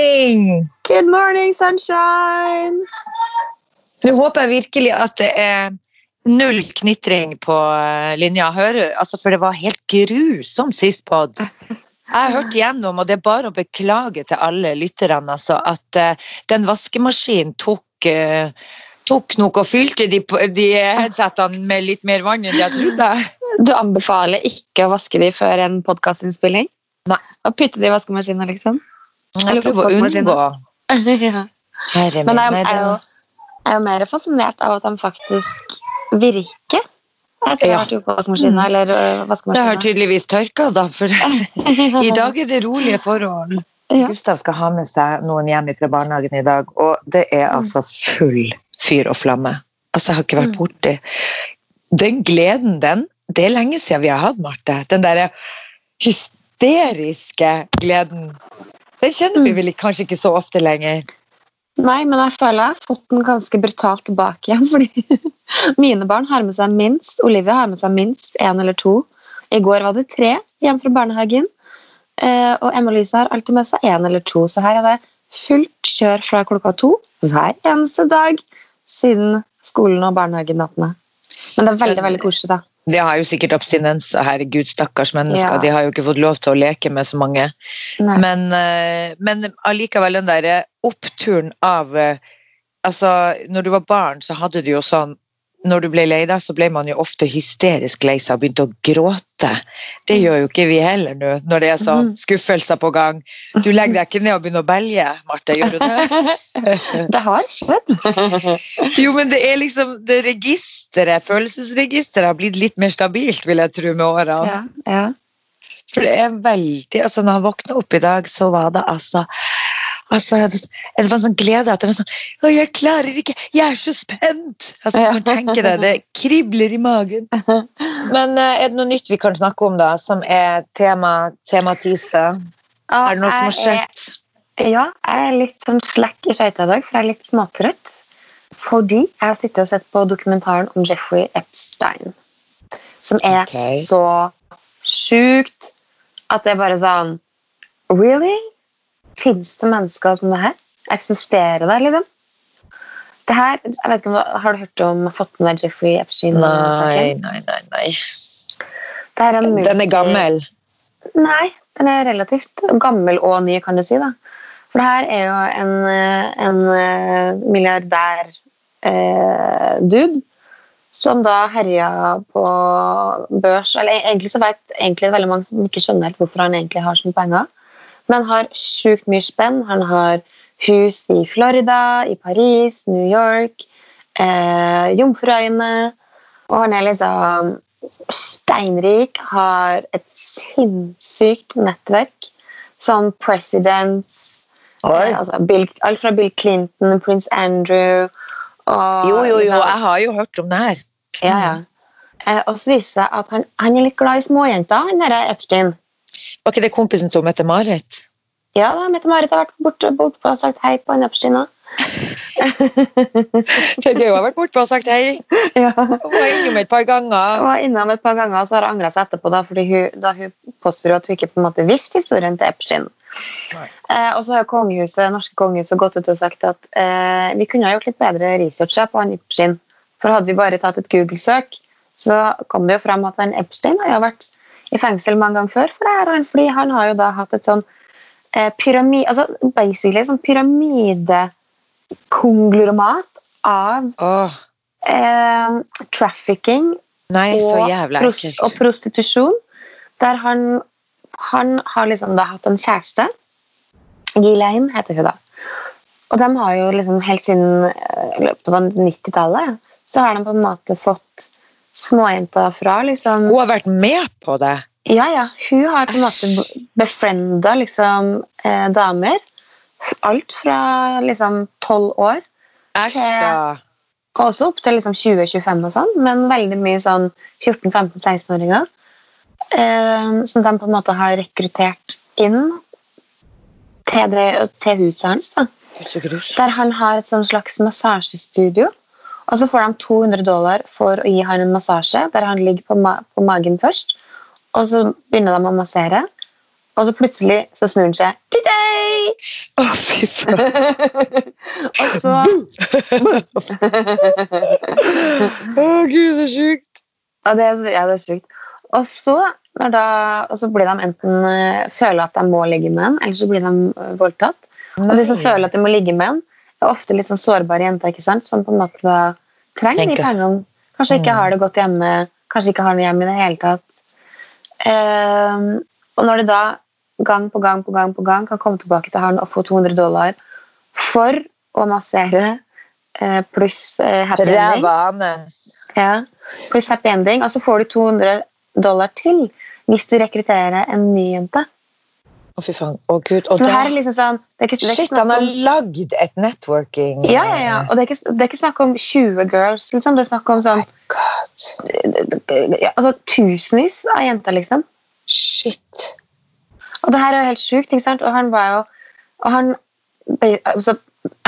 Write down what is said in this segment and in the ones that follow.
morning! Good morning, sunshine! Nå håper jeg virkelig at det er null knitring på eh, linja. Hører, altså, for det var helt grusomt sist pod. Jeg har hørt igjennom, og det er bare å beklage til alle lytterne, altså, at uh, den vaskemaskinen tok, uh, tok nok og fylte de, de headsetene med litt mer vann enn jeg trodde. Du anbefaler ikke å vaske de før en podkastinnspilling? Nei. Og putte de i vaskemaskinen, liksom? Jeg prøver å unngå. ja. Herre Men jeg, jeg, er jo, jeg er jo mer fascinert av at de faktisk virker. Jeg Ja. vært vaskemaskinen, Mm. eller vaskemaskina. det har tydeligvis tørka, da. For i dag er det rolige forhold. Ja. Gustav skal ha med seg noen hjem fra barnehagen i dag, og det er Mm. altså full fyr og flamme. Altså, jeg har ikke vært Mm. borti Den gleden, den Det er lenge siden vi har hatt, Marte. Den derre hysteriske gleden. Den kjenner vi Mm. vel kanskje ikke så ofte lenger. Nei, men jeg føler jeg har fått den ganske brutalt tilbake igjen. Fordi mine barn har med seg minst Olivia har med seg minst én eller to. I går var det tre hjem fra barnehagen. Eh, og Emma-Lise har alltid med seg én eller to. Så her er det fullt kjør fra klokka to hver eneste dag siden skolen og barnehagen åpna. Men det er veldig veldig koselig, da. De har jo sikkert abstinens, herregud, stakkars mennesker. Ja. De har jo ikke fått lov til å leke med så mange. Nei. Men, eh, men allikevel den der eh, oppturen av eh, Altså, når du var barn, så hadde du jo sånn Når du ble lei deg, så ble man jo ofte hysterisk lei seg og begynte å gråte. Det gjør jo ikke vi heller nå, når det er sånn Mhm. skuffelser på gang. Du legger deg ikke ned og begynner å belge, Marte. Gjør du det? Det har skjedd. Jo, men det er liksom det registeret, følelsesregisteret har blitt litt mer stabilt, vil jeg tro, med årene. ja, ja. For det er veldig altså Når han våkna opp i dag, så var det altså Altså, Det var en sånn glede at det var sånn Å, jeg klarer ikke! Jeg er så spent! Altså, Du kan tenke deg, det kribler i magen. Men eh, er det noe nytt vi kan snakke om, da, som er tema, tema tise? Er det noe som har er- skjedd? Ja, jeg er litt sånn slack i skøyta i dag, for jeg er litt småtrøtt. Fordi jeg har sittet og sett på dokumentaren om Jeffrey Epstein. Som er okay. så sjukt at det er bare sånn Really? Fins det mennesker som det her? Eksisterer det, liksom? Det her, jeg vet ikke om du, Har du hørt om fått med deg Jeffrey Epstein? Nei, nei, nei. nei. Det er en Den er gammel. Nei, den er relativt gammel og ny, kan du si. da. For det her er jo en, eh, en eh, milliardær eh, som da herja på børs Eller egentlig så vet egentlig veldig mange som ikke skjønner helt hvorfor han egentlig har så mye penger. Men har sjukt mye spenn. Han har hus i Florida, i Paris, New York, eh, Jomfruøyene. Og han er liksom steinrik, har et sinnssykt nettverk. Sånn presidents eh, altså Bill, Alt fra Bill Clinton, prins Andrew og Jo, jo, jo, liksom- jeg har jo hørt om det her. Ja, ja. Eh, og så viser det seg at han, han er litt glad i småjenter, han derre Epstein. Var ikke det kompisen som Mette Marit? Ja da, Mette-Marit har vært borte, bort og sagt hei på han Epstein Det har har vært borte og sagt hei? Ja. Hun var innom et par ganger. Hun var innom et par ganger, så har hun angra seg etterpå, da, fordi hun, da hun påstår at hun ikke på en måte visste historien til Epstein. Eh, og så har kongehuset, norske kongehuset gått ut og sagt at eh, vi kunne ha gjort litt bedre research på han Epstein. For hadde vi bare tatt et Google-søk, så kom det jo frem at han Epstein har vært i fengsel mange ganger før for det her. og Fordi han har jo da hatt et sånn eh, pyramid... altså basically sånn pyramidekonglomat av oh. eh, trafficking nei, og, prost og prostitusjon. Der han, han har liksom da hatt en kjæreste. Ghislaine heter hun da. Og de har jo liksom helt siden eh, løpet av 90-tallet så har de på en måte fått småjenter fra liksom Hun har vært med på det. Ja, ja. Hun har på en måte befrienda liksom, eh, damer. Alt fra liksom tolv år Æsj, da. og også opp til liksom 20-25 og sånn, men veldig mye sånn 14-15-16-åringer. Eh, som de på en måte har rekruttert inn til, det, til huset hans. da. Der han har et sånn slags massasjestudio. Og så får de 200 dollar for å gi han en massasje, der han ligger på, ma på magen først. Og så begynner de å massere. Og så plutselig så snur han seg. Tidei! Å, fy faen. og så Å, gud, så sjukt. Ja, det er, ja, det er sykt. Og så, når da, og så blir de enten uh, føler at de må ligge med en, eller så blir de uh, voldtatt. Og de som føler at de må ligge med en, er ofte litt sånn sårbare jenter ikke sant? som på en måte da trenger de pengene. Kanskje ikke Mm. har det godt hjemme, kanskje ikke har noe hjemme i det hele tatt. Ehm, og når det da gang på gang på gang på gang kan komme tilbake til han og få 200 dollar for å massere eh, pluss eh, happy ending, ja, pluss happy ending, og så får du 200 dollar til hvis du rekrutterer en ny jente. Å, fy faen. Å, gud. Og Så det da, her er liksom sånn det er ikke, det er shit, han har lagd et networking ja, ja, ja. Og det er, ikke, det er ikke snakk om 20 girls, liksom. Det er snakk om sånn ja, altså, tusenvis av jenter, liksom. Shit. Og det her er jo helt sjukt, ikke sant? Og han var jo og han, altså,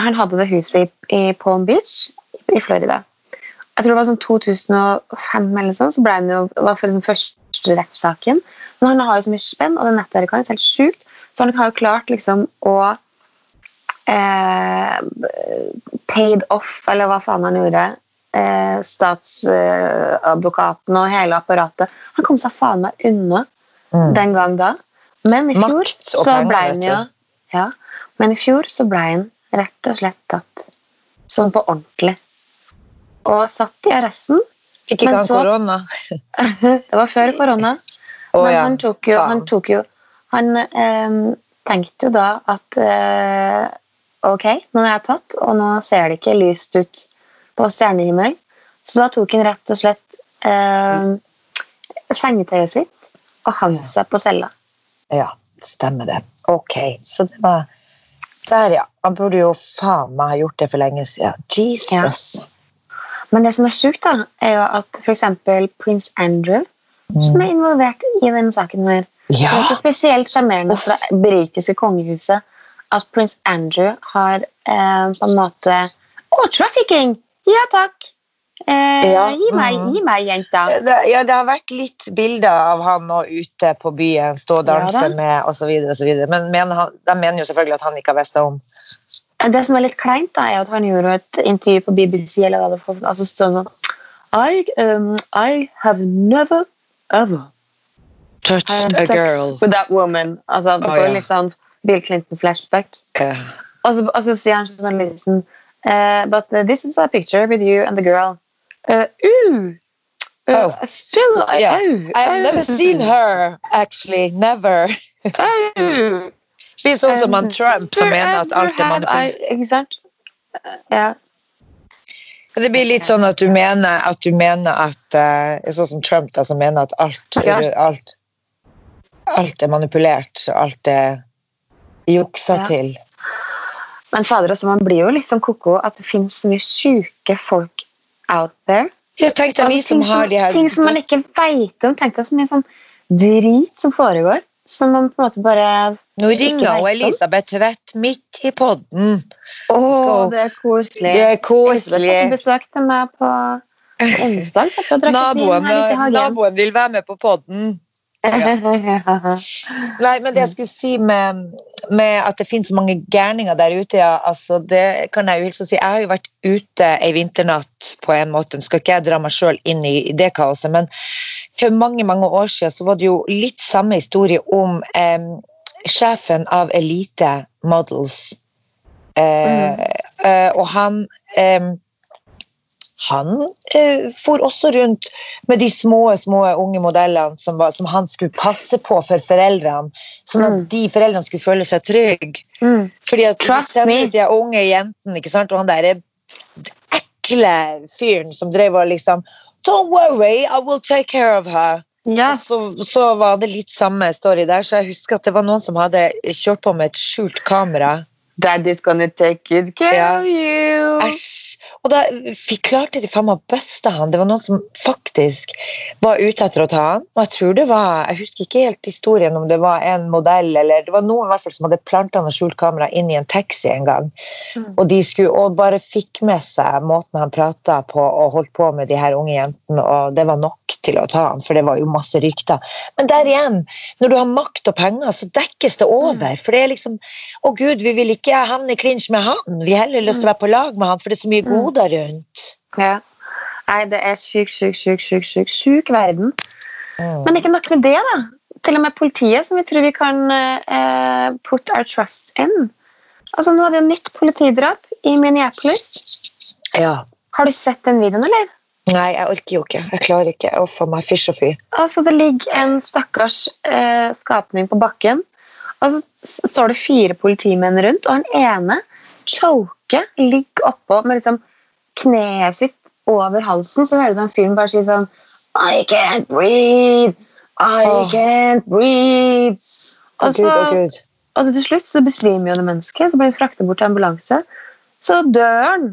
han hadde det huset i, i Palm Beach i Florida. Jeg tror det var sånn 2005 eller sånn, så ble han jo, var for den første rettssaken. Men han har jo så mye spenn, og det nettverket hans er helt sjukt. Så han har jo klart liksom å eh, paid off, eller hva faen han gjorde, eh, statsadvokaten og hele apparatet. Han kom seg faen meg unna Mm. den gang da. Men i fjor Makt så ble han jo ja, Men i fjor så ble han rett og slett tatt sånn på ordentlig. Og satt i arresten. Fikk ikke han korona? Det var før korona. Oh, Men ja. han tok jo Han, tok jo, han eh, tenkte jo da at eh, ok, nå er jeg tatt, og nå ser det ikke lyst ut på stjernehimmelen. Så da tok han rett og slett eh, sengetøyet sitt og hang seg på cella. Ja, stemmer det. Ok, så det var Der, ja. Han burde jo faen meg ha gjort det for lenge siden. Jesus. Men det som er sjukt, da, er jo at f.eks. prins Andrew, som Mm. er involvert i denne saken her Det er så spesielt sjarmerende fra det britiske kongehuset at prins Andrew har eh, på en måte Å, trafficking! Ja takk! Eh, Ja, Gi meg, mm. gi meg, jenta. Det, ja, det har vært litt bilder av han nå ute på byen, stå og danse Ja da. med osv. osv. Men mener han, de mener jo selvfølgelig at han ikke har visst om. Det som er litt kleint, da, er at han gjorde et intervju på BBC, eller hva det var, altså sånn I, um, I have never ever Touched a girl. with that woman. Altså, du oh, får ja. litt sånn Bill Clinton-flashback. Yeah. Og så, og så sier han sånn liksom uh, But this is a picture with you and the girl. Uh, ooh! Uh, Oh. Still, I, Yeah. oh, I have oh, never seen her, actually. Never. Oh. Blir sånn som han Um, Trump, som mener at alt er manipulert. Ikke sant? Uh, Ja. Det blir litt sånn at du mener at, du mener at eh, Sånn som Trump, da, som mener at alt, alt, alt er manipulert. og Alt er juksa Ja. til. Men fader, også, man blir jo liksom koko at det finnes så mye sjuke folk out there. Jeg tenkte vi som har de her ting som man ikke veit om. Tenk deg så mye sånn drit som foregår. Som man på en måte bare Nå ringer hun. Elisabeth Tvedt midt i podden. Å, Skal- det er koselig. Det er Elisabeth koselig. besøk til meg på onsdag. Naboen, naboen vil være med på podden. Nei, men det jeg skulle si med, med at det finnes mange gærninger der ute, ja, altså det kan jeg jo hilse og si. Jeg har jo vært ute ei vinternatt på en måte. Nå skal ikke jeg dra meg sjøl inn i, i det kaoset, men for mange mange år siden så var det jo litt samme historie om em, sjefen av Elite Models. Eh, eh, og han eh, han eh, for også rundt med de små, små unge modellene som, var, som han skulle passe på for foreldrene, sånn at Mm. de foreldrene skulle føle seg trygge. Mm. Fordi at Trust me. de unge jentene, ikke sant? og han der ekle fyren som drev og liksom Don't worry, I will take care of her. Ja, Så, så var det litt samme story der, så jeg husker at det var noen som hadde kjørt på med et skjult kamera Daddy's gonna take good care Ja. of you. Æsj. Og da vi klarte de faen meg å buste han. Det var noen som faktisk var ute etter å ta han. Og jeg tror det var, jeg husker ikke helt historien om det var en modell eller det var noen i hvert fall som hadde planta noe skjult kamera inn i en taxi en gang. Mm. Og de skulle og bare fikk med seg måten han prata på og holdt på med de her unge jentene, og det var nok til å ta han, for det var jo masse rykter. Men der igjen, når du har makt og penger, så dekkes det over. For det er liksom Å gud, vi vil ikke havne i clinch med han. Vi har heller lyst til å være på lag med han, for det er så mye Mm. goder rundt. Ja. Nei, det er sjuk, sjuk, sjuk, sjuk, sjuk, sjuk verden. Mm. Men ikke nok med det, da. Til og med politiet, som vi tror vi kan eh, put our trust in. Altså, Nå hadde jo nytt politidrap i Minneapolis. Ja. Har du sett den videoen, eller? Nei, jeg orker jo ikke. Jeg klarer ikke. Uff a meg, fysj og fy. Altså, Det ligger en stakkars eh, skapning på bakken, og så står det fire politimenn rundt, og han ene choker, ligger oppå med liksom kneet sitt over halsen, så hører du den fyren bare si sånn I can't breathe! I oh. can't breathe! Og oh, så, gud. og til slutt så besvimer jo det mennesket, så blir det fraktet bort til ambulanse. Så dør han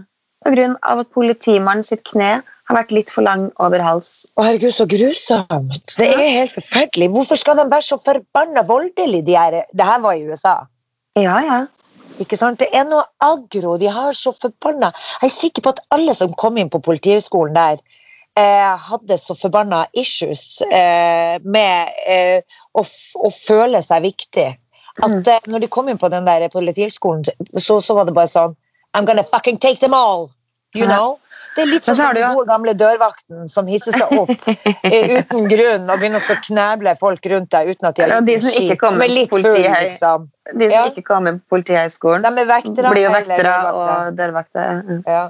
pga. at politimannen sitt kne har vært litt for lang over hals. Å herregud, så grusomt. Det er helt forferdelig. Hvorfor skal de være så forbanna voldelige, de her Det her var i USA. Ja, ja. Ikke sant? Det er noe aggro. De har så forbanna Jeg er sikker på at alle som kom inn på Politihøgskolen der, eh, hadde så forbanna issues eh, med eh, å, å føle seg viktig. At Mm. eh, når de kom inn på den der Politihøgskolen, så, så var det bare sånn I'm gonna fucking take them all! You know? Det er litt sånn som den jo- gode gamle dørvakten som hisser seg opp uten grunn og begynner å skal kneble folk rundt deg uten at de har Ja, de som ikke kommer De er litt full, liksom. De som Ja. ikke kommer på Politihøgskolen, De blir jo vektere og dørvakter. Mm. Ja.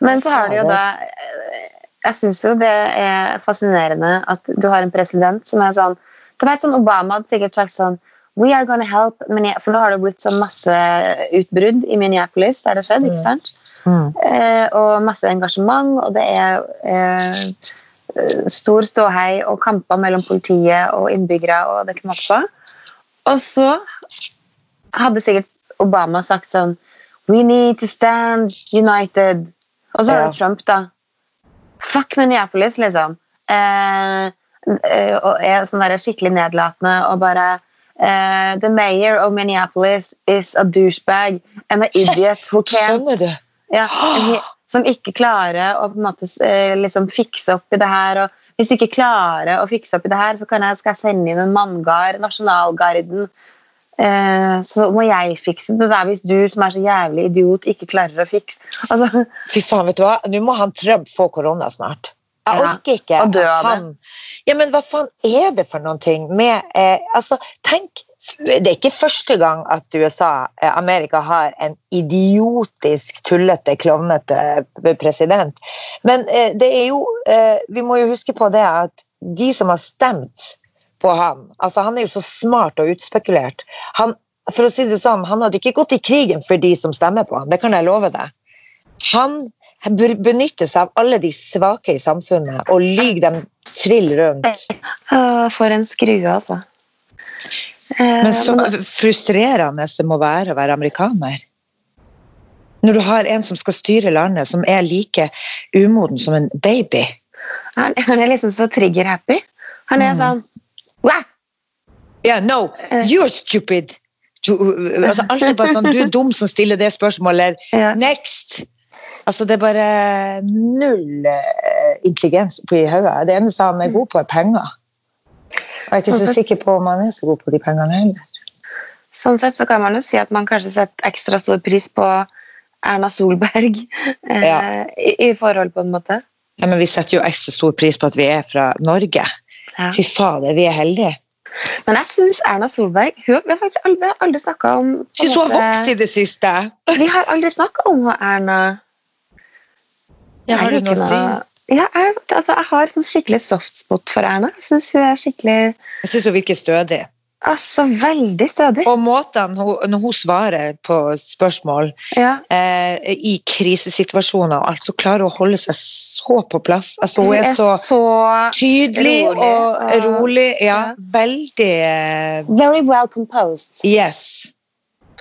Men så har du jo da Jeg syns jo det er fascinerende at du har en president som er sånn Du vet sånn Obama hadde sikkert sagt sånn We are gonna help For nå har det blitt sånn masse utbrudd i Minneapolis der det skjedde, skjedd. ikke sant? Mm. Eh, og masse engasjement, og det er eh, stor ståhei og kamper mellom politiet og innbyggere og det måte på. Og så hadde sikkert Obama sagt sånn We need to stand united. Og så har Ja. du Trump, da. Fuck Minneapolis, liksom. Eh, eh, og er sånn der skikkelig nedlatende og bare uh, The mayor of Minneapolis is a douchebag and an idiot who can't? Ja, som ikke klarer å måte eh, liksom fikse opp i det her. Og hvis du ikke klarer å fikse opp i det her, så jeg, skal jeg sende inn en manngard, Nasjonalgarden. Eh, så må jeg fikse det der hvis du som er så jævlig idiot, ikke klarer å fikse. Altså, Fy faen, vet du hva? Nå må han Trump få korona snart. Jeg orker ikke og dø av han Ja, men hva faen er det for noen ting med eh, Altså, tenk Det er ikke første gang at USA, eh, Amerika, har en idiotisk, tullete, klovnete president. Men eh, det er jo eh, Vi må jo huske på det at de som har stemt på han altså Han er jo så smart og utspekulert. Han, for å si det sånn, han hadde ikke gått i krigen for de som stemmer på han, det kan jeg love deg. Han benytte seg av alle de svake i samfunnet og lyge dem trill rundt. for en skrue, altså. Eh, Men så frustrerende det må være å være amerikaner. Når du har en som skal styre landet, som er like umoden som en baby. han, han er liksom så trigger-happy. Han er Mm. sånn Wah! Yeah, no, you're stupid! Du, altså, alt er bare sånn, du er dum som stiller det spørsmålet. Next! Altså, det er bare null eh, intelligens på i hodet. Det eneste han er god på, er penger. Jeg er ikke så sikker på om han er så god på de pengene heller. Sånn sett så kan man jo si at man kanskje setter ekstra stor pris på Erna Solberg eh, Ja. i, i forhold på en måte. Ja, men vi setter jo ekstra stor pris på at vi er fra Norge. Ja. Fy fader, vi er heldige. Men jeg syns Erna Solberg hun, Vi har faktisk aldri, aldri snakka om Syns hun har vokst i det siste. Vi har aldri snakka om hun Erna. Ja, har du noe å si? Ja, jeg, altså, jeg har sånn skikkelig softspot for Erna. Jeg syns hun er skikkelig Jeg syns hun virker stødig. Altså, veldig stødig. Og måten hun, når hun svarer på spørsmål Ja. eh, i krisesituasjoner og alt, så klarer hun å holde seg så på plass. Altså, hun er, er så tydelig rolig, og og- rolig. Ja, Ja. veldig eh, Very well composed. Yes.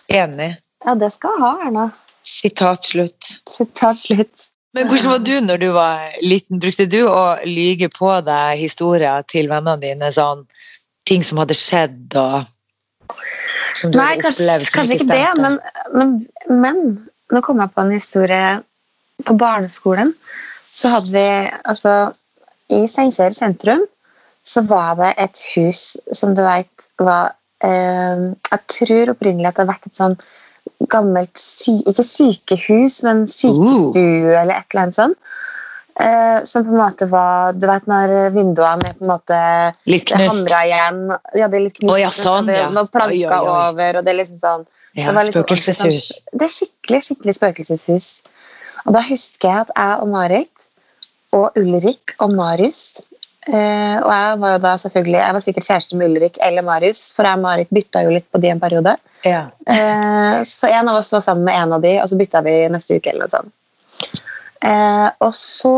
Enig. Ja, det skal ha, Erna. Sitat slutt. Sitat slutt. Men hvordan var du når du var liten? Brukte du å lyge på deg historier til vennene dine? Sånn ting som hadde skjedd og som du Nei, hadde kanskje, opplevd som kanskje ikke det, men, men, men nå kom jeg på en historie på barneskolen. Så hadde vi altså I Steinkjer sentrum så var det et hus som du vet var eh, Jeg tror opprinnelig at det har vært et sånn gammelt sy Ikke sykehus, men sykestue eller et eller annet sånt. Eh, som på en måte var Du vet når vinduene er på en måte Litt det knust? hamra igjen. Ja, det er litt knust. Oh, ja, sånn, ja. Noen planker Oi, oi, oi. over, og det er liksom sånn Ja, det liksom spøkelseshus. sånn- Det er skikkelig skikkelig spøkelseshus. Og da husker jeg at jeg og Marit og Ulrik og Marius eh, Og jeg var jo da selvfølgelig Jeg var sikkert kjæreste med Ulrik eller Marius, for jeg og Marit bytta jo litt på de en periode. Ja. Eh, så en av oss var sammen med en av de, og så bytta vi neste uke. eller noe sånt. Eh, og så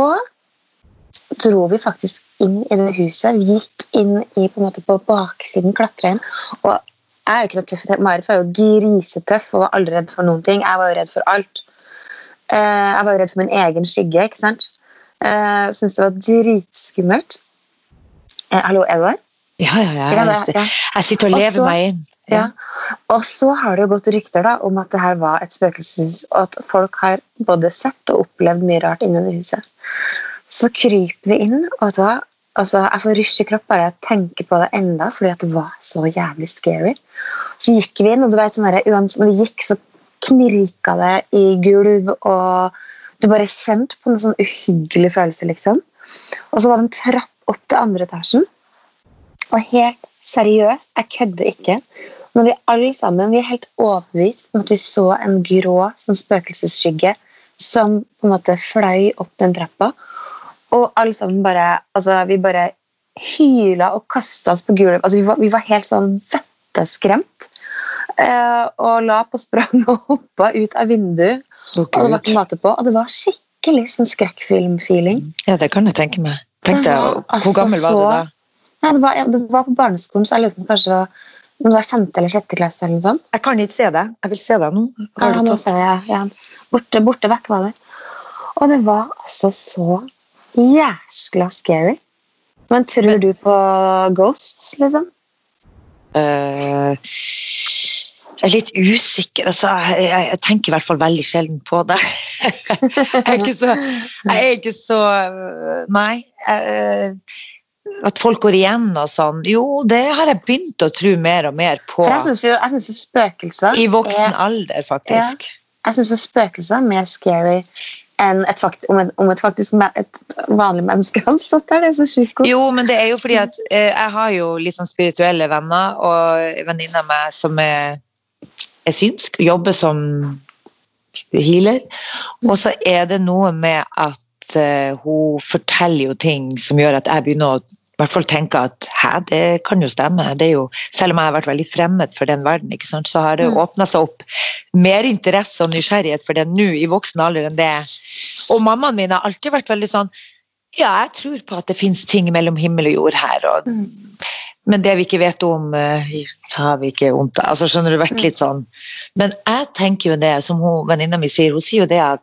dro vi faktisk inn i det huset. Vi gikk inn i, på, en måte, på baksiden, klatra inn. Og jeg er jo ikke noe tøff. Marit var jo grisetøff og var aldri redd for noen ting. Jeg var jo redd for alt. Eh, jeg var jo redd for min egen skygge. ikke sant? Uh, Syntes det var dritskummelt. Eh, hallo, er du der? Ja, ja, ja. Ja, Jeg, det- ja. jeg sitter og lever Også, meg inn. Ja. Og så har det jo gått rykter da, om at det her var et spøkelseshus, og at folk har både sett og opplevd mye rart inni det huset. Så kryper vi inn, og hva? Altså, jeg får rysj i kropp bare jeg tenker på det enda, fordi at det var så jævlig scary. Så gikk vi inn, og du vet, sånn der, uans- når vi gikk, så knirka det i gulv, og du bare kjente på en sånn uhyggelig følelse, liksom. Og så var det en trapp opp til andre etasjen. Og helt seriøst, jeg kødder ikke. Når vi alle sammen vi er helt overbevist om at vi så en grå sånn spøkelsesskygge som på en måte fløy opp den trappa. Og alle sammen bare altså Vi bare hyla og kasta oss på gulvet. Altså, vi, var, vi var helt sånn vetteskremt. Eh, og la på sprang og hoppa ut av vinduet. Okay. Og det var ikke mate på. Og det var skikkelig sånn skrekkfilm-feeling. Ja, det kan jeg tenke meg. Tenk deg, Ja, altså, Hvor gammel var du da? Nei, det var, det var på barneskolen, så jeg lurer på om kanskje det var, det var femte eller sjette klasse. eller sånt. Jeg kan ikke se det. Jeg vil se deg nå. Ja, nå ser jeg, ja. Borte, borte vekk var det. Og det var altså så jæskla scary. Men tror du på ghosts, liksom? Eh, jeg er litt usikker. Altså, jeg, jeg, jeg tenker i hvert fall veldig sjelden på det. jeg er ikke så, jeg er ikke så Nei. Jeg, at folk går igjen og sånn. Jo, det har jeg begynt å tro mer og mer på. For jeg syns jo jeg synes spøkelser I voksen er, alder, faktisk. jeg synes jo spøkelser er mer scary enn et fakt, om, et, om et faktisk et vanlig menneske stått der. Det er så sjukt. Jo, men det er jo fordi at eh, jeg har jo litt sånn spirituelle venner, og venninner venninne av meg som er, er synsk, jobber som healer. Og så er det noe med at uh, hun forteller jo ting som gjør at jeg begynner å i hvert fall tenke at hæ, det kan jo stemme. Det jo, selv om jeg har vært veldig fremmed for den verden, sant, så har det Mm. åpna seg opp mer interesse og nysgjerrighet for det nå i voksen alder enn det. Og mammaen min har alltid vært veldig sånn ja, jeg tror på at det finnes ting mellom himmel og jord her. Og, Mm. Men det vi ikke vet om, eh, har vi ikke vondt av. Altså, skjønner du, vært Mm. litt sånn. Men jeg tenker jo det, som hun, venninna mi sier, hun sier jo det at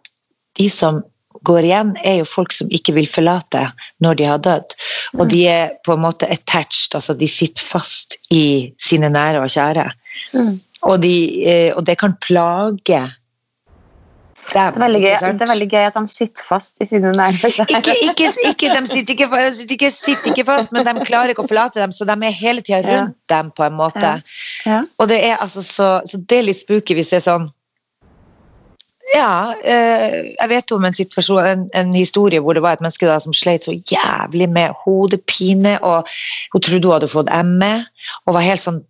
de som går igjen, er jo folk som ikke vil forlate når de har dødd. Og Mm. de er på en måte attached, altså de sitter fast i sine nære og kjære. Mm. Og, de, eh, og det kan plage. Det, er veldig gøy, det er veldig gøy at de sitter fast i sine nerver. ikke, ikke, ikke, de sitter ikke, sitter ikke, fast, men de klarer ikke å forlate dem, så de er hele tida Ja. rundt dem på en måte. Ja. Ja. Og det er altså så, så det er litt spooky hvis det er sånn Ja, eh, jeg vet om en situasjon, en, en historie hvor det var et menneske da som sleit så jævlig med hodepine, og hun trodde hun hadde fått ME, og var helt sånn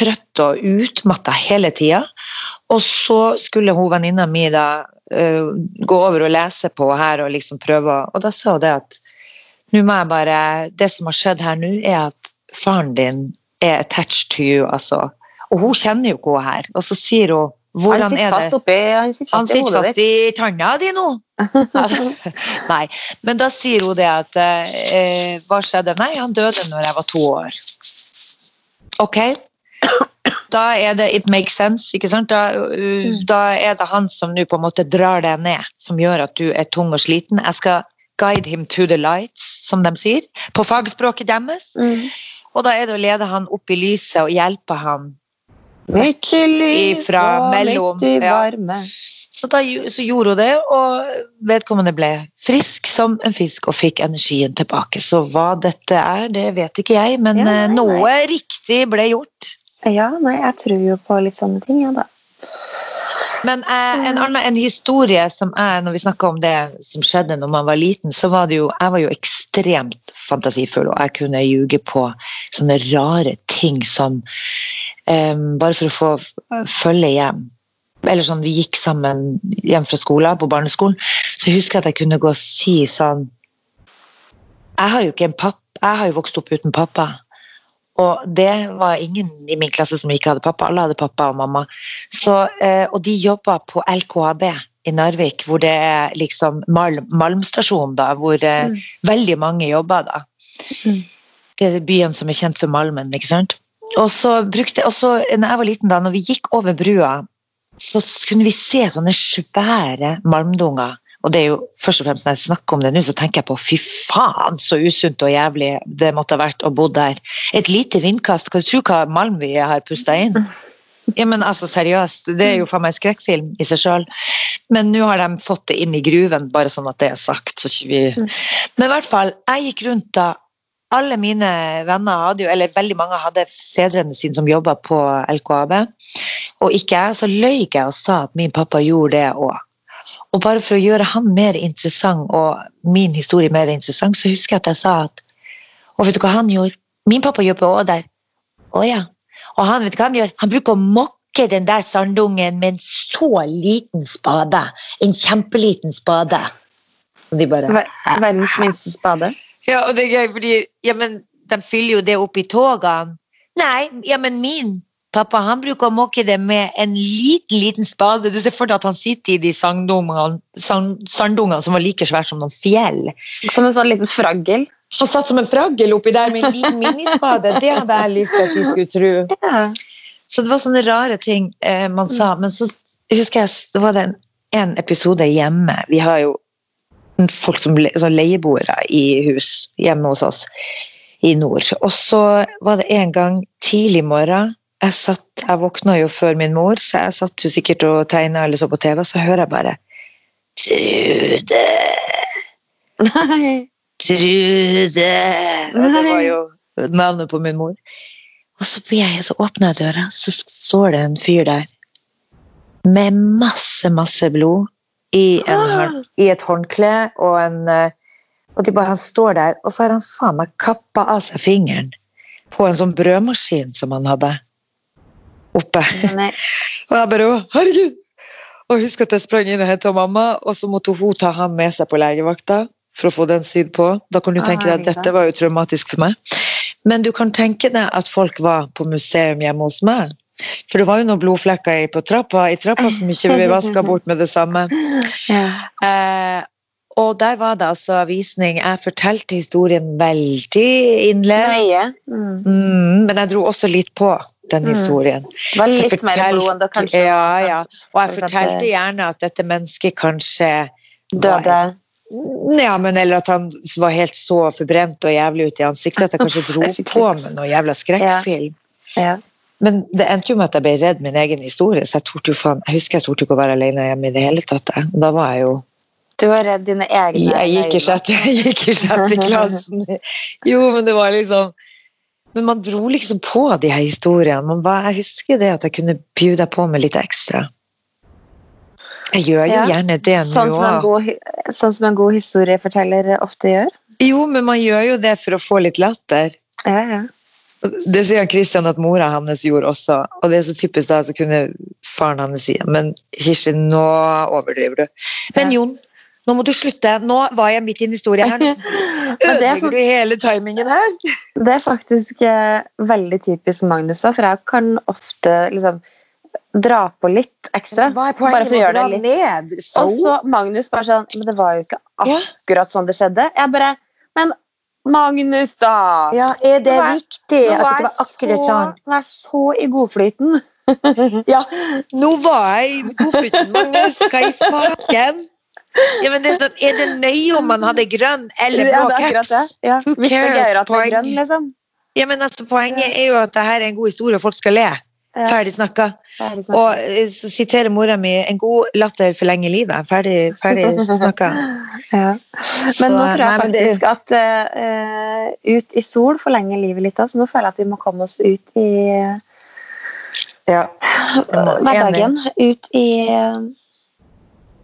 drittrøtt og utmatta hele tida. Og så skulle hun venninna mi da uh, gå over og lese på her og liksom prøve Og da sa hun det at nå må jeg bare Det som har skjedd her nå, er at faren din er attached to you, altså. Og hun kjenner jo ikke henne her. Og så sier hun hvordan er det? oppi Han sitter fast i sitter fast ditt. i tanna di nå! Nei. Men da sier hun det at eh, Hva skjedde? Nei, han døde når jeg var to år. Ok. Da er det it makes sense, ikke sant? Da, uh, da er det han som nå på en måte drar deg ned, som gjør at du er tung og sliten. Jeg skal guide him to the lights, som de sier, på fagspråket deres. Mm. Og da er det å lede han opp i lyset og hjelpe han. Midt i lys Ifra og mellom, midt i ja. varme. Så, da, så gjorde hun det, og vedkommende ble frisk som en fisk og fikk energien tilbake. Så hva dette er, det vet ikke jeg, men Ja, nei, nei. noe riktig ble gjort. Ja, nei, jeg tror jo på litt sånne ting, ja da. Men eh, en annen en historie som er, når vi snakker om det som skjedde når man var liten, så var det jo Jeg var jo ekstremt fantasifull, og jeg kunne ljuge på sånne rare ting som eh, Bare for å få følge hjem. Eller sånn, Vi gikk sammen hjem fra skolen, på barneskolen, så jeg husker at jeg kunne gå og si sånn Jeg har jo ikke en papp, jeg har jo vokst opp uten pappa. Og det var ingen i min klasse som ikke hadde pappa. Alle hadde pappa og mamma. Så, eh, og de jobba på LKAB i Narvik, hvor det er liksom malm, malmstasjon, da, hvor eh, Mm. veldig mange jobber. da. Mm. Det er byen som er kjent for malmen, ikke sant. Og så brukte og så, når jeg var liten, da, når vi gikk over brua, så kunne vi se sånne svære malmdunger. Og det er jo først og fremst Når jeg snakker om det nå, så tenker jeg på fy faen så usunt og jævlig det måtte ha vært å bo der. Et lite vindkast, kan du tro hva malm vi har pusta inn? Ja, men altså Seriøst, det er jo faen meg skrekkfilm i seg sjøl. Men nå har de fått det inn i gruven, bare sånn at det er sagt. Vi... Men i hvert fall, jeg gikk rundt da. Alle mine venner hadde jo, eller veldig mange hadde fedrene sine som jobba på LKAB. Og ikke jeg, så løy jeg og sa at min pappa gjorde det òg. Og bare for å gjøre han mer interessant og min historie mer interessant, så husker jeg at jeg sa at Og vet du hva han gjorde? Min pappa jobber òg der. Å ja. Og han vet du hva han gjør? Han bruker å mokke den der sandungen med en så liten spade. En kjempeliten spade. Og de bare Ver verdens minste spade. Ja, og det er gøy, fordi ja, men de fyller jo det opp i togene. Nei, ja, men min pappa han bruker å måke det med en liten, liten spade. Du ser for deg at han sitter i de sandungene, sanddungene som var like svære som noen fjell. Som en sånn liten fraggel. Han satt som en fraggel oppi der med en liten minispade. Det hadde jeg lyst til at de skulle tro. Ja. Så det var sånne rare ting eh, man sa. Men så husker jeg det var det en, en episode hjemme. Vi har jo folk som sånn leieboere i hus hjemme hos oss i nord. Og så var det en gang tidlig morgen jeg, satt, jeg våkna jo før min mor, så jeg satt jo sikkert og tegna eller så på TV, så hører jeg bare Trude, Nei. Trude! Og det var jo navnet på min mor. Og så, jeg, så åpner jeg døra, så står det en fyr der med masse, masse blod i, en, hånd- i et håndkle og en eh, Og de bare, han står der, og så har han faen meg kappa av seg fingeren på en sånn brødmaskin som han hadde oppe. Og jeg bare herregud! Og husk at jeg sprang inn og henta mamma, og så måtte hun ta ham med seg på legevakta for å få den sydd på. Da kan du tenke deg at dette var jo traumatisk for meg. Men du kan tenke deg at folk var på museum hjemme hos meg. For det var jo noen blodflekker i- på trappa, i trappa som ikke ble vaska bort med det samme. Ja. Eh, og der var det altså visning. Jeg fortalte historien veldig innlevd. Nøye. Mm. Mm, men jeg dro også litt på den Mm. historien. Det var litt mer fortell- blod enn det kanskje Ja, ja. Og jeg For fortalte gjerne at dette mennesket kanskje døde. Ja, men eller at han var helt så forbrent og jævlig ut i ansiktet at jeg kanskje dro på med noe jævla skrekkfilm. Ja. Men det endte jo med at jeg ble redd min egen historie, så jeg, torde jo faen, jeg husker jeg torde ikke å være alene hjemme i det hele tatt. Da var jeg jo Du var redd dine egne Jeg gikk i sjette, sjette klassen. Jo, men det var liksom Men man dro liksom på de her historiene. Man bare, jeg husker det at jeg kunne bjuda på med litt ekstra. Jeg gjør jo Ja, gjerne det nå Sånn òg. sånn som en god historieforteller ofte gjør. Jo, men man gjør jo det for å få litt latter. Ja, ja. Det sier Kristian at mora hans gjorde også, og det er så typisk da, så kunne faren hans si Men Kirsti, nå overdriver du. Men. Jon, nå må du slutte. Nå var jeg midt i en historie her. Er ødelegger sånn, du hele timingen her. det er faktisk eh, veldig typisk Magnus for jeg kan ofte liksom dra på litt ekstra. Hva er poenget med å dra ned? Så? Og så Magnus bare sånn Men det var jo ikke akkurat sånn det skjedde. Jeg bare Men Magnus, da! Ja, er det var viktig at det var akkurat sånn? Nå er jeg så i godflyten. Ja, nå var jeg i godflyten. Magnus, hva i faken? Ja, men det er, sånn, er det nøye om man hadde grønn eller Ja, blå det. caps? Ja, Who cares? Poeng. grønn, liksom. Ja, men altså, Poenget er jo at det her er en god historie, og folk skal le. Ja. Ferdig snakka. Ferdig. Og eh, så siterer mora mi 'en god latter forlenger livet'. Ferdig, ferdig snakka. Ja. Så, Men nå tror jeg nei, faktisk det- at uh, ut i sol forlenger livet litt. Så nå føler jeg at vi må komme oss ut i Ja. Ja, hverdagen. Ut i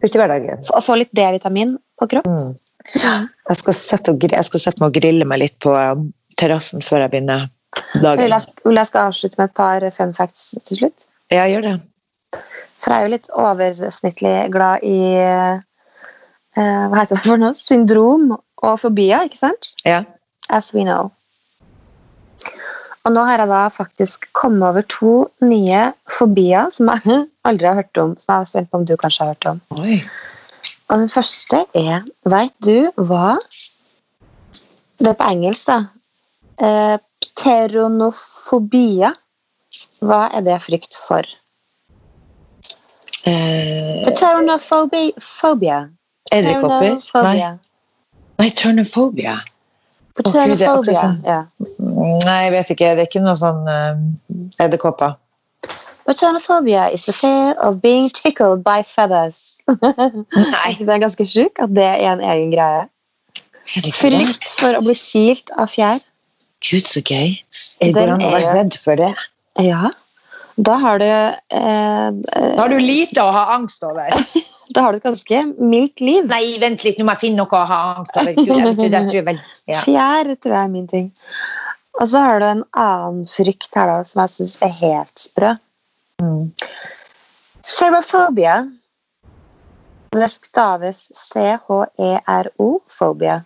Ute i hverdagen. Å få litt D-vitamin på kropp. Mm. Jeg, skal jeg skal sette meg og grille meg litt på um, terrassen før jeg begynner dagen. Vil jeg skal avslutte med et par fun facts til slutt? Ja, gjør det. For jeg er jo litt oversnittlig glad i eh, Hva heter det for noe? Syndrom og fobier, ikke sant? Ja. As we know. Og nå har jeg da faktisk kommet over to nye fobier som jeg aldri har hørt om. Som jeg er spent på om du kanskje har hørt om. Oi. Og den første er Veit du hva Det er på engelsk, da. Eh, pteronofobia. Hva er det frykt for? Eh, Pteronofobia. Edderkopper? Nei. Nei, turnophobia. Pteronofobia. sånn. Ja. Nei, jeg vet ikke. Det er ikke noe sånn uh, edderkopper. Pteronophobia is the fear of being tickled by feathers. Nei. Det er ganske sjukt at det er en egen greie. Frykt for å bli kilt av fjær. Gud, så gøy. Er det an å være redd for det? Ja. Da har du eh, Da har du lite å ha angst over. Da har du et ganske mildt liv. Nei, vent litt, nå må jeg finne noe å ha angst over. Fjær tror jeg er min ting. Og så har du en annen frykt her da, som jeg syns er helt sprø. Mm. Xerophobia. Det staves C-H-E-R-O-phobia.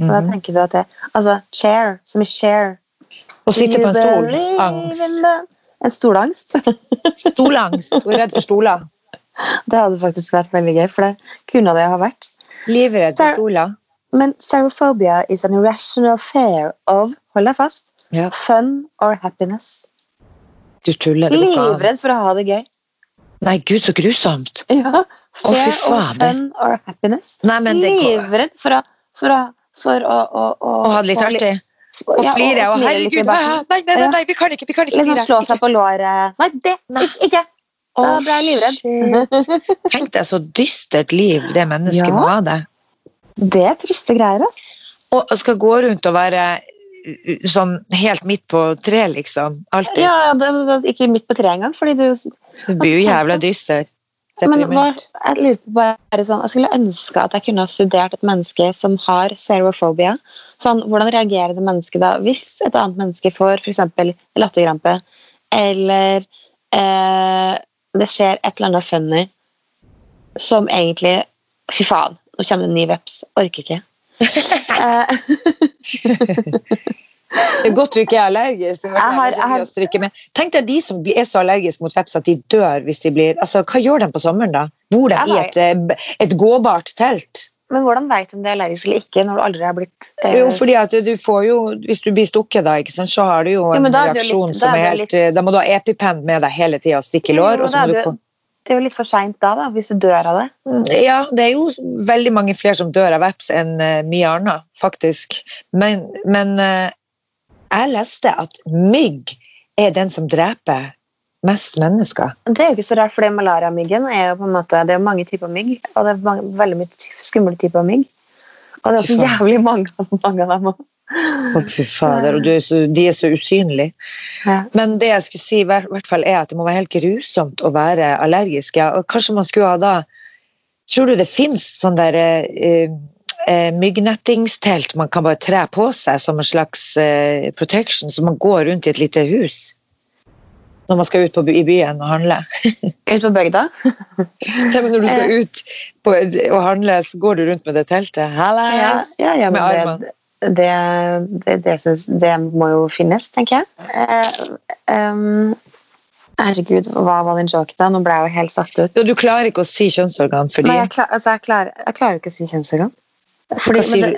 Hva Mhm. tenker du at det Altså chair, som i share. Å sitte på en stol. Angst. En stolangst. Stolangst. Hun er redd for stoler. Det hadde faktisk vært veldig gøy, for det kunne det ha vært. Livredd for stoler. Men xerophobia is an irrational fear of hold deg fast, Ja. fun or happiness. Du tuller. det. Livredd for å ha det gøy. Nei, gud, så grusomt. Ja. Fear fader. fun or happiness. Nei, men det Livredd for å, for å, for å, å, å, ha det litt artig. Og ja, flire. Og og herregud, nei, nei, nei, nei, vi kan ikke, vi kan ikke Liksom slå seg på låret. Nei, det! Ikke! ikke. Da ble jeg livredd. Tenk deg så dystert liv det mennesket Ja. må ha det. Det er triste greier, altså. Og skal gå rundt og være sånn helt midt på tre, liksom. Alltid. Ja, det, det, ikke midt på treet engang, fordi du Det blir jo jævla dyster. Men hva, jeg lurer på bare sånn, jeg skulle ønske at jeg kunne ha studert et menneske som har serofobia. Sånn, hvordan reagerer det mennesket da hvis et annet menneske får f.eks. latterkrampe, eller eh, det skjer et eller annet funny som egentlig Fy faen, nå kommer det en ny veps. Orker ikke. Det er godt du ikke er allergisk. Er Jeg har- jeg har- med. Tenk deg de som er så allergiske mot veps at de dør hvis de blir altså, Hva gjør de på sommeren, da? Bor de i et, eh, et gåbart telt? Men hvordan veit du om det er allergisk eller ikke når du aldri har blitt eh, Jo, fordi at du får jo Hvis du blir stukket, da, sant, så har du jo en jo reaksjon litt- som er er helt litt- Da må du ha EpiPen med deg hele tida og stikke i lår. Jo, og så må du det- er jo litt for seint da, da, hvis du dør av det. Ja, det er jo veldig mange flere som dør av veps enn eh, mye annet, faktisk. Men, men eh, jeg leste at mygg er den som dreper mest mennesker. Det er jo ikke så rart, fordi malariamyggen er jo på en måte Det er mange typer mygg, og det er mange, veldig mye skumle typer mygg. Og det er også jævlig mange, mange av dem òg. Å, fy fader, og du er så, de er så usynlige. Ja. Men det jeg skulle si, i hvert fall er at det må være helt grusomt å være allergisk. Ja. Og kanskje man skulle ha da Tror du det fins sånn der eh, eh, myggnettingstelt man kan bare tre på seg som en slags eh, protection, så man går rundt i et lite hus når man skal ut på, i byen og handle? Ut på bygda. Når du skal ut på, og handle, så går du rundt med det teltet. Ja, Hallais! ja, ja, Med armene. det, det, det, synes, det må jo finnes, tenker jeg. Eh, um, herregud, hva var den joken da? Nå ble jeg jo helt satt ut. Jo, du klarer ikke å si kjønnsorgan fordi Nei, jeg, klar, altså, jeg, klarer, jeg klarer ikke å si kjønnsorgan. Fordi, det,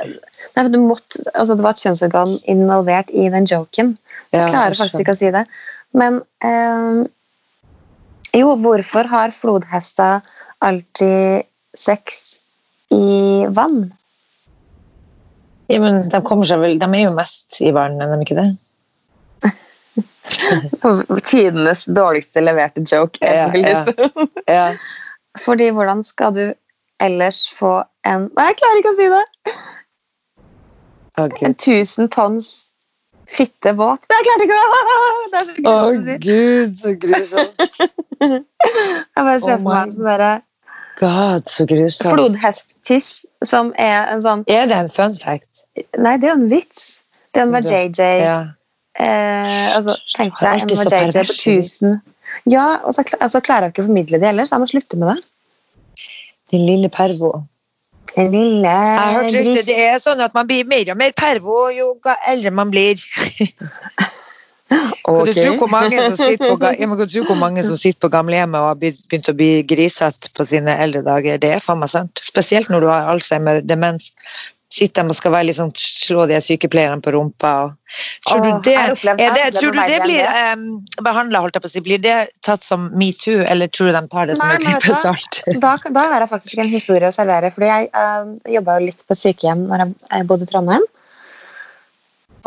nei, måtte, altså det var et kjønnsorgan involvert i den joken. Jeg Ja, klarer faktisk ikke å si det. Men eh, jo, hvorfor har flodhester alltid sex i vann? Ja, men de, kommer seg vel, de er jo mest i vann, er de ikke det? Tidenes dårligste leverte joke. Ja, ever, ja. liksom. Ja. Fordi hvordan skal du ellers få en Nei, jeg klarer ikke å si det! En 1000 tonns fitte våt. Jeg klarte ikke det! Det så Å gud, så grusomt. Jeg bare ser Oh for meg sånn derre God, så grusomt. flodhesttiss som er en sånn Er det en fun fact? Nei, det er jo en vits. Det er Det- JJ. Ja. Eh, altså, tenk deg en JJ på perverse 1000. Ja, og så altså, klarer jeg ikke å formidle det ellers. Jeg må slutte med det. Din lille pervo. Lille Jeg har hørt det er sånn at man blir mer og mer pervo jo eldre man blir. Kan du tro hvor mange som sitter på, ja, på gamlehjemmet og har begynt å bli grisete på sine eldre dager? Det er faen meg sant. Spesielt når du har alzheimer, demens. Sitter de og skal være liksom, slå de sykepleierne på rumpa. Tror du det, det, tror du det blir um, behandla, holdt jeg på å si? Blir det tatt som metoo, eller tror du de tar det som en klype salt? Da, da har jeg faktisk en historie å servere. Fordi jeg uh, jobba jo litt på sykehjem når jeg bodde i Trondheim.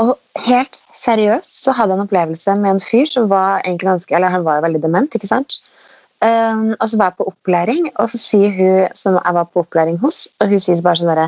Og helt seriøst så hadde jeg en opplevelse med en fyr som var egentlig ganske, eller han var jo veldig dement. ikke sant? Um, og så var jeg på opplæring, og så sier hun som jeg var på opplæring hos, og hun sier bare sånn derre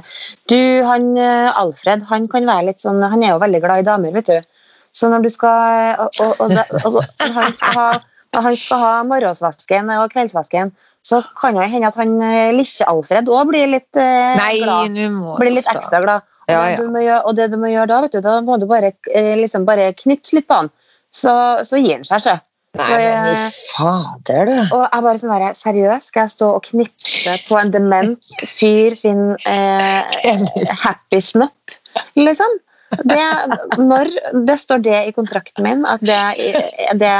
Du, han eh, Alfred, han kan være litt sånn Han er jo veldig glad i damer, vet du. Så når du skal Og, og, og, og så, han skal ha når han skal ha morgensvasken og kveldsvasken, så kan det hende at han eh, lille-Alfred òg blir litt eh, Nei, glad. Blir litt ekstra glad. Og, Ja, ja. Gjøre, og det du må gjøre da, vet du, da må du bare, eh, liksom bare knipse litt på han. Så, så gir han seg, sjø. Nei, men fader, du. Og jeg bare sånn der, Seriøst, skal jeg stå og knipse på en dement fyr sin eh, happy snopp, liksom? Det, når det står det i kontrakten min, at det, det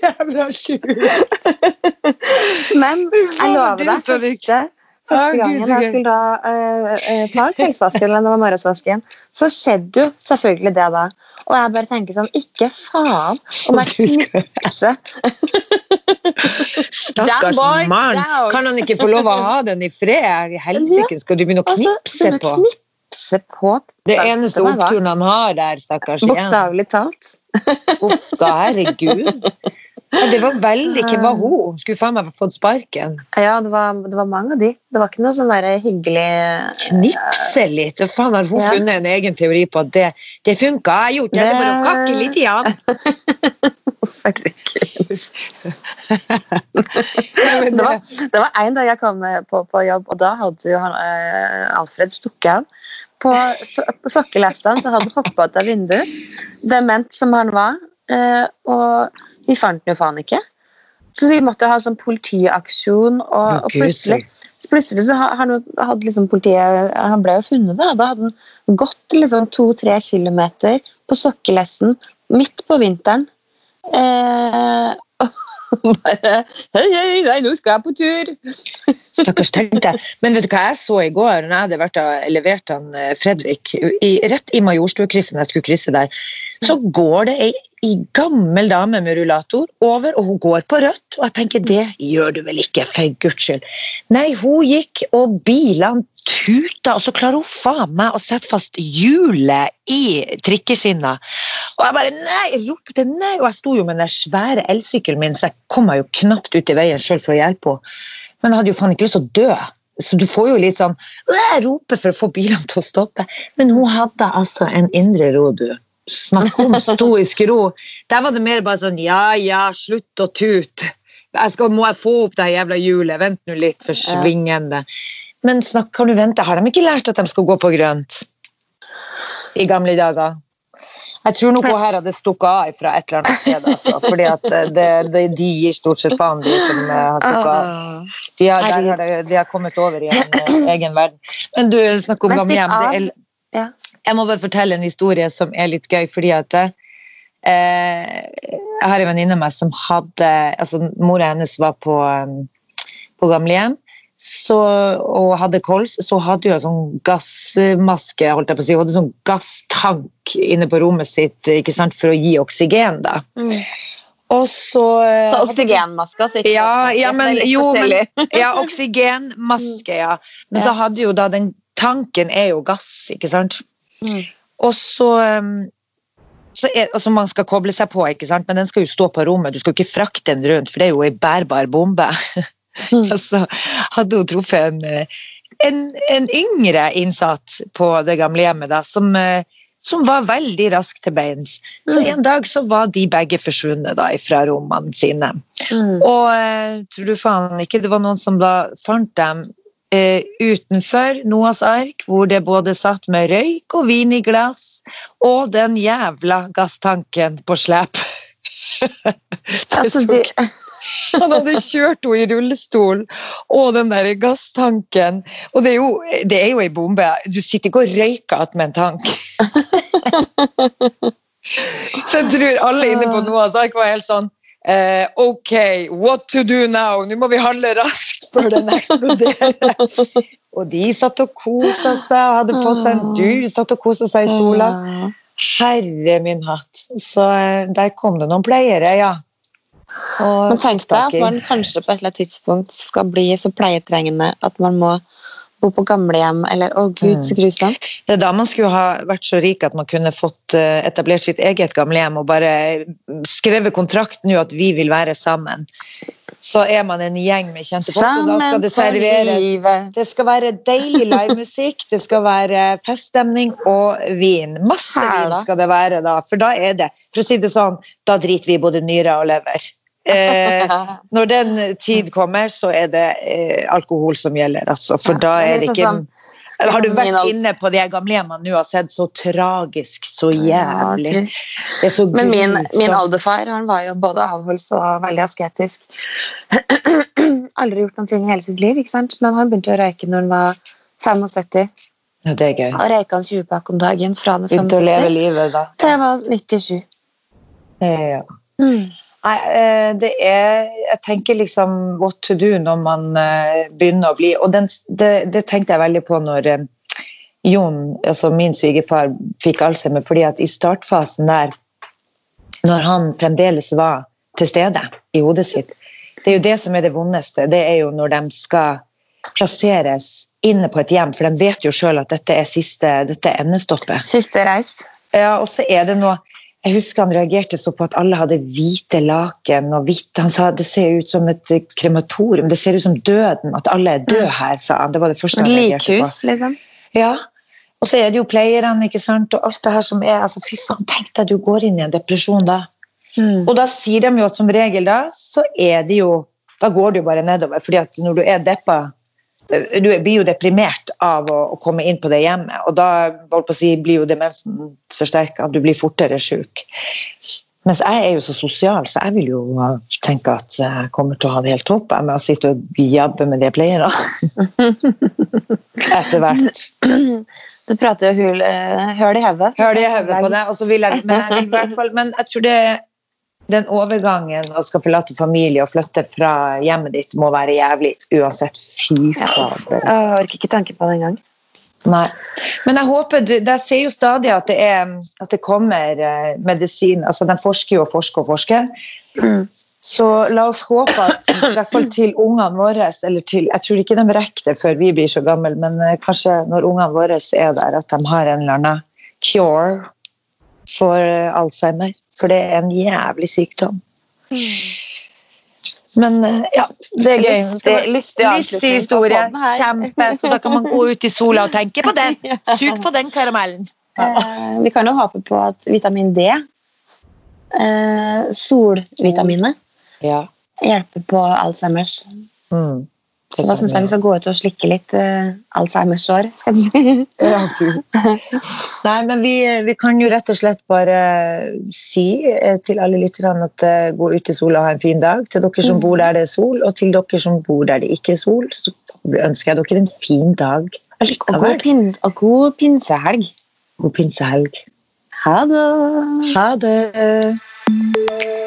Jævla sjukt. Men jeg lover deg, første, første gangen jeg skulle da eh, eh, ta kveldsvasken eller det var morgensvasken, så skjedde jo selvfølgelig det da. Og jeg bare tenker sånn, ikke faen om jeg knipser Stakkars mann! Kan han ikke få lov å ha den i fred? I helsike skal du begynne å Altså, knipse på? knipse på Det eneste oppturen han har der, stakkars. Bokstavelig talt. Uff da, herregud. Ja, det var veldig Hvem var hun? Hun skulle faen meg fått sparken. Ja, det var, det var mange av de. Det var ikke noe sånn der hyggelig Knipse litt. Faen har hun Ja. funnet en egen teori på at det, det funka? Jeg har gjort det. Det er bare å kakke litt igjen. han. herregud. Det var, det var en dag jeg kom på, på jobb, og da hadde jo han, eh, Alfred stukket av. På, so på sokkelestene så hadde han hoppa ut av vinduet, dement som han var. Eh, og vi fant den jo faen ikke. Så vi måtte ha sånn politiaksjon, og, oh, og plutselig, så plutselig så ha- han hadde liksom politiet Han ble jo funnet, da. Da hadde han gått liksom to-tre kilometer på sokkelesten midt på vinteren. Eh, og bare Hei, hei, nei, nå skal jeg på tur! Stakkars, tenkte jeg. Men vet du hva jeg så i går? Når jeg hadde vært og levert han eh, Fredrik i, rett i Majorstukrysset, når jeg skulle krysse der, så går det ei gammel dame med rullator over, og hun går på rødt. Og jeg tenker, det gjør du vel ikke, for guds skyld. Nei, hun gikk, og bilene tuta, og så klarer hun faen meg å sette fast hjulet i trikkeskinna. Og jeg bare nei, jeg ropte nei, og jeg sto jo med den svære elsykkelen min, så jeg kom meg jo knapt ut i veien sjøl for å hjelpe henne. Men jeg hadde jo faen ikke lyst til å dø. Så du får jo litt sånn jeg rope for å få bilene til å stoppe. Men hun hadde altså en indre ro, du. Snakk om stoisk ro. Der var det mer bare sånn ja ja, slutt å tute. Må jeg få opp det jævla hjulet? Vent nå litt, forsvingende. Men snakk, kan du vente? Har de ikke lært at de skal gå på grønt? I gamle dager. Jeg tror nok hun her hadde stukket av fra et eller annet sted. Altså, fordi at eh, det, det, de gir stort sett faen, de som eh, har stukket av. De har, har de, de har kommet over i en eh, egen verden. Men du, snakk om gamlehjem. Det er. Jeg må bare fortelle en historie som er litt gøy, fordi at eh, jeg har en venninne av meg som hadde altså Mora hennes var på, på gamlehjem så, og hadde kols, så hadde hun sånn gassmaske, holdt jeg på å si. Hun hadde sånn gasstank inne på rommet sitt ikke sant, for å gi oksygen. da. Mm. Og så Så oksygenmaske, så ikke ja, ja, men, jo, men, ja, oksygenmaske, ja. Men så hadde jo da den tanken er jo gass, ikke sant. Mm. Og så, så er, altså man skal koble seg på, ikke sant? men den skal jo stå på rommet. Du skal ikke frakte den rundt, for det er jo ei bærbar bombe. Mm. Så hadde hun truffet en, eh, en, en yngre innsatt på det gamle hjemmet da, som, eh, som var veldig rask til beins. Så Mm. en dag så var de begge forsvunnet da fra rommene sine. Mm. Og eh, tror du faen ikke det var noen som da fant dem eh, utenfor Noas ark, hvor det både satt med røyk og vin i glass, og den jævla gasstanken på slep. Altså, de, han hadde kjørt henne i rullestol, og den der gasstanken. Og det er jo, det er jo ei bombe. Du sitter ikke og røyker attmed en tank. Så jeg tror alle inne på Noahs ark var helt sånn eh, OK, what to do now? Nå må vi handle raskt før den eksploderer. Og de satt og kosa seg og hadde fått seg en du, satt og kosa seg i sola. Herre min hatt. Så eh, der kom det noen pleiere, ja. Og Men tenk deg at man kanskje på et eller annet tidspunkt skal bli så pleietrengende at man må bo på gamlehjem, eller å gud, så grusomt. Det er da man skulle ha vært så rik at man kunne fått eh, etablert sitt eget gamlehjem og bare skrevet kontrakt nå at vi vil være sammen. Så er man en gjeng med kjente folk, og da skal det serveres. Det skal være deilig livemusikk, det skal være feststemning og vin. Masse vin skal det være da, for da er det For å si det sånn, da driter vi i både nyre og lever. Eh, når den tid kommer, så er det eh, alkohol som gjelder, altså. For Ja, da er det liksom ikke sånn- Har du vært inne på de gamlehjemmene nå og sett så tragisk, så jævlig er så Men min, min oldefar han var jo både avholds og veldig asketisk. Aldri gjort noen ting i hele sitt liv, ikke sant? men han begynte å røyke når han var 75. Ja, det er gøy. Og røyka han 20 pakk om dagen fra han var Begynte å leve 75 livet, da. til jeg var 97. Ja. Mm. Nei, eh, det er Jeg tenker liksom what to do når man eh, begynner å bli Og den, det, det tenkte jeg veldig på når eh, Jon, altså min svigerfar, fikk Alzheimer, fordi at i startfasen der, når han fremdeles var til stede i hodet sitt Det er jo det som er det vondeste. Det er jo når de skal plasseres inne på et hjem, for de vet jo sjøl at dette er siste, dette er endestoppet. Siste reis. Ja, og så er det noe Jeg husker han reagerte så på at alle hadde hvite laken og hvitt. Han sa det ser ut som et eh, krematorium, det ser ut som døden, at alle er døde her, sa han. Det var det første han reagerte på. likhus, liksom. Ja. Og så er det jo pleierne, ikke sant, og alt det her som er altså Fy faen, tenk deg du går inn i en depresjon da. Mm. Og da sier de jo at som regel da, så er det jo Da går det jo bare nedover, fordi at når du er deppa du blir jo deprimert av å, å komme inn på det hjemmet, og da si, blir jo demensen forsterka, du blir fortere syk. Mens jeg er jo så sosial, så jeg vil jo tenke at jeg kommer til å ha det helt topp jeg, med å sitte og jabbe med de pleierne. Etter hvert. Du prater jo eh, høl i hodet. Det i hodet på det, og så vil jeg, men jeg vil i hvert fall, men jeg tror det den overgangen å skal forlate familie og flytte fra hjemmet ditt må være jævlig uansett. Fy fader. Jeg orker ikke tanke på det engang. Nei. Men jeg håper, du- jeg ser jo stadig at det, er, at det kommer eh, medisin, altså de forsker jo og forsker og forsker. Mm. Så la oss håpe at i hvert fall til ungene våre, eller til, jeg tror ikke de rekker det før vi blir så gamle, men eh, kanskje når ungene våre er der, at de har en eller annen cure for eh, Alzheimer. For det er en jævlig sykdom. Men eh, ja, det er gøy. Lystig- historie. Kjempe. Så da kan man gå ut i sola og tenke på den. Sug på den karamellen. Eh, vi kan jo håpe på at vitamin D, eh, solvitaminet, Ja. hjelper på Alzheimers. Mm. Så nå syns jeg vi skal gå ut og slikke litt uh, Alzheimers sår, skal jeg si. Ja. Nei, men vi, vi kan jo rett og slett bare si uh, til alle lytterne at uh, gå ut i sola og ha en fin dag. Til dere som bor der det er sol, og til dere som bor der det ikke er sol, så ønsker jeg dere en fin dag Og god, pins og god pinsehelg. God pinsehelg. Ha det! Ha det.